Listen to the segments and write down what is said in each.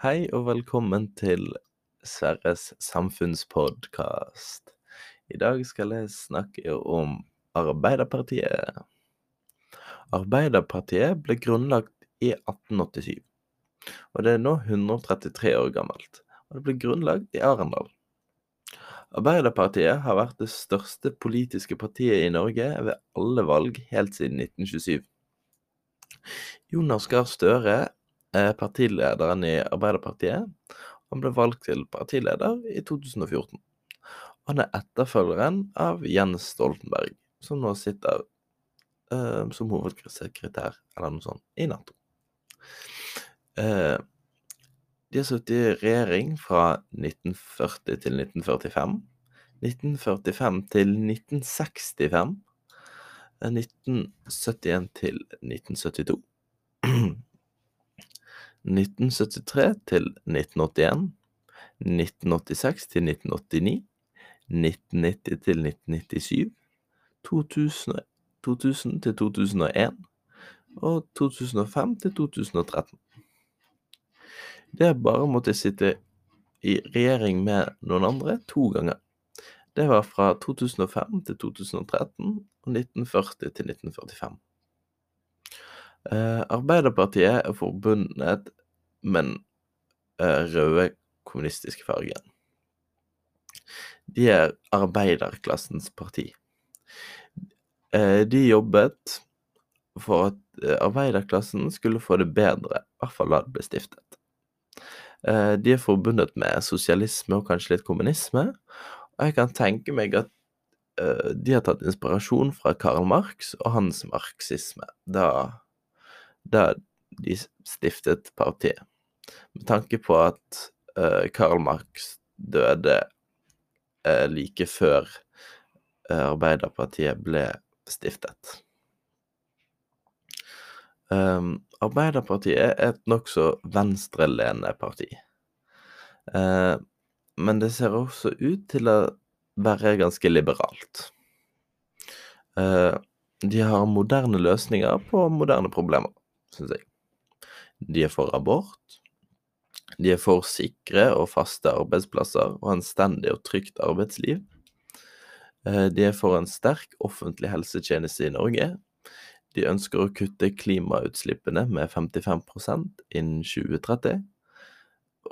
Hei og velkommen til Sverres samfunnspodkast. I dag skal jeg snakke om Arbeiderpartiet. Arbeiderpartiet ble grunnlagt i 1887, og det er nå 133 år gammelt. Og det ble grunnlagt i Arendal. Arbeiderpartiet har vært det største politiske partiet i Norge ved alle valg helt siden 1927. Jonas Gahr Støre partilederen i Arbeiderpartiet. Han ble valgt til partileder i 2014. Han er etterfølgeren av Jens Stoltenberg, som nå sitter uh, som hovedsekretær eller noe sånt i Nato. Uh, de har sittet i regjering fra 1940 til 1945. 1945 til 1965. 1971 til 1972. 1973 til 1981. 1986 til 1989. 1990 til 1997. 2000, 2000 til 2001. Og 2005 til 2013. Det er bare måtte sitte i regjering med noen andre to ganger. Det var fra 2005 til 2013 og 1940 til 1945. Eh, Arbeiderpartiet er forbundet med den eh, røde kommunistiske fargen. De er arbeiderklassens parti. Eh, de jobbet for at eh, arbeiderklassen skulle få det bedre, i hvert fall da det ble stiftet. Eh, de er forbundet med sosialisme og kanskje litt kommunisme, og jeg kan tenke meg at uh, de har tatt inspirasjon fra Karl Marx og hans marxisme da, da de stiftet partiet. Med tanke på at uh, Karl Marx døde uh, like før Arbeiderpartiet ble stiftet. Um, Arbeiderpartiet er et nokså venstrelenende parti. Uh, men det ser også ut til å være ganske liberalt. Uh, de har moderne løsninger på moderne problemer, syns jeg. De er for abort. De er for sikre og faste arbeidsplasser og anstendig og trygt arbeidsliv. Uh, de er for en sterk offentlig helsetjeneste i Norge de ønsker å kutte klimautslippene med 55% innen 2030.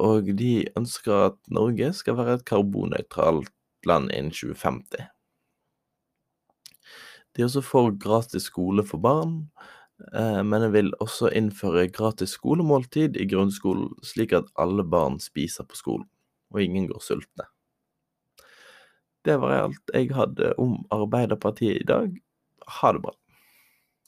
Og de ønsker at Norge skal være et karbonnøytralt land innen 2050. De er også for gratis skole for barn, eh, men jeg vil også innføre gratis skolemåltid i grunnskolen, slik at alle barn spiser på skolen, og ingen går sultne. Det var alt jeg hadde om Arbeiderpartiet i dag. Ha det bra.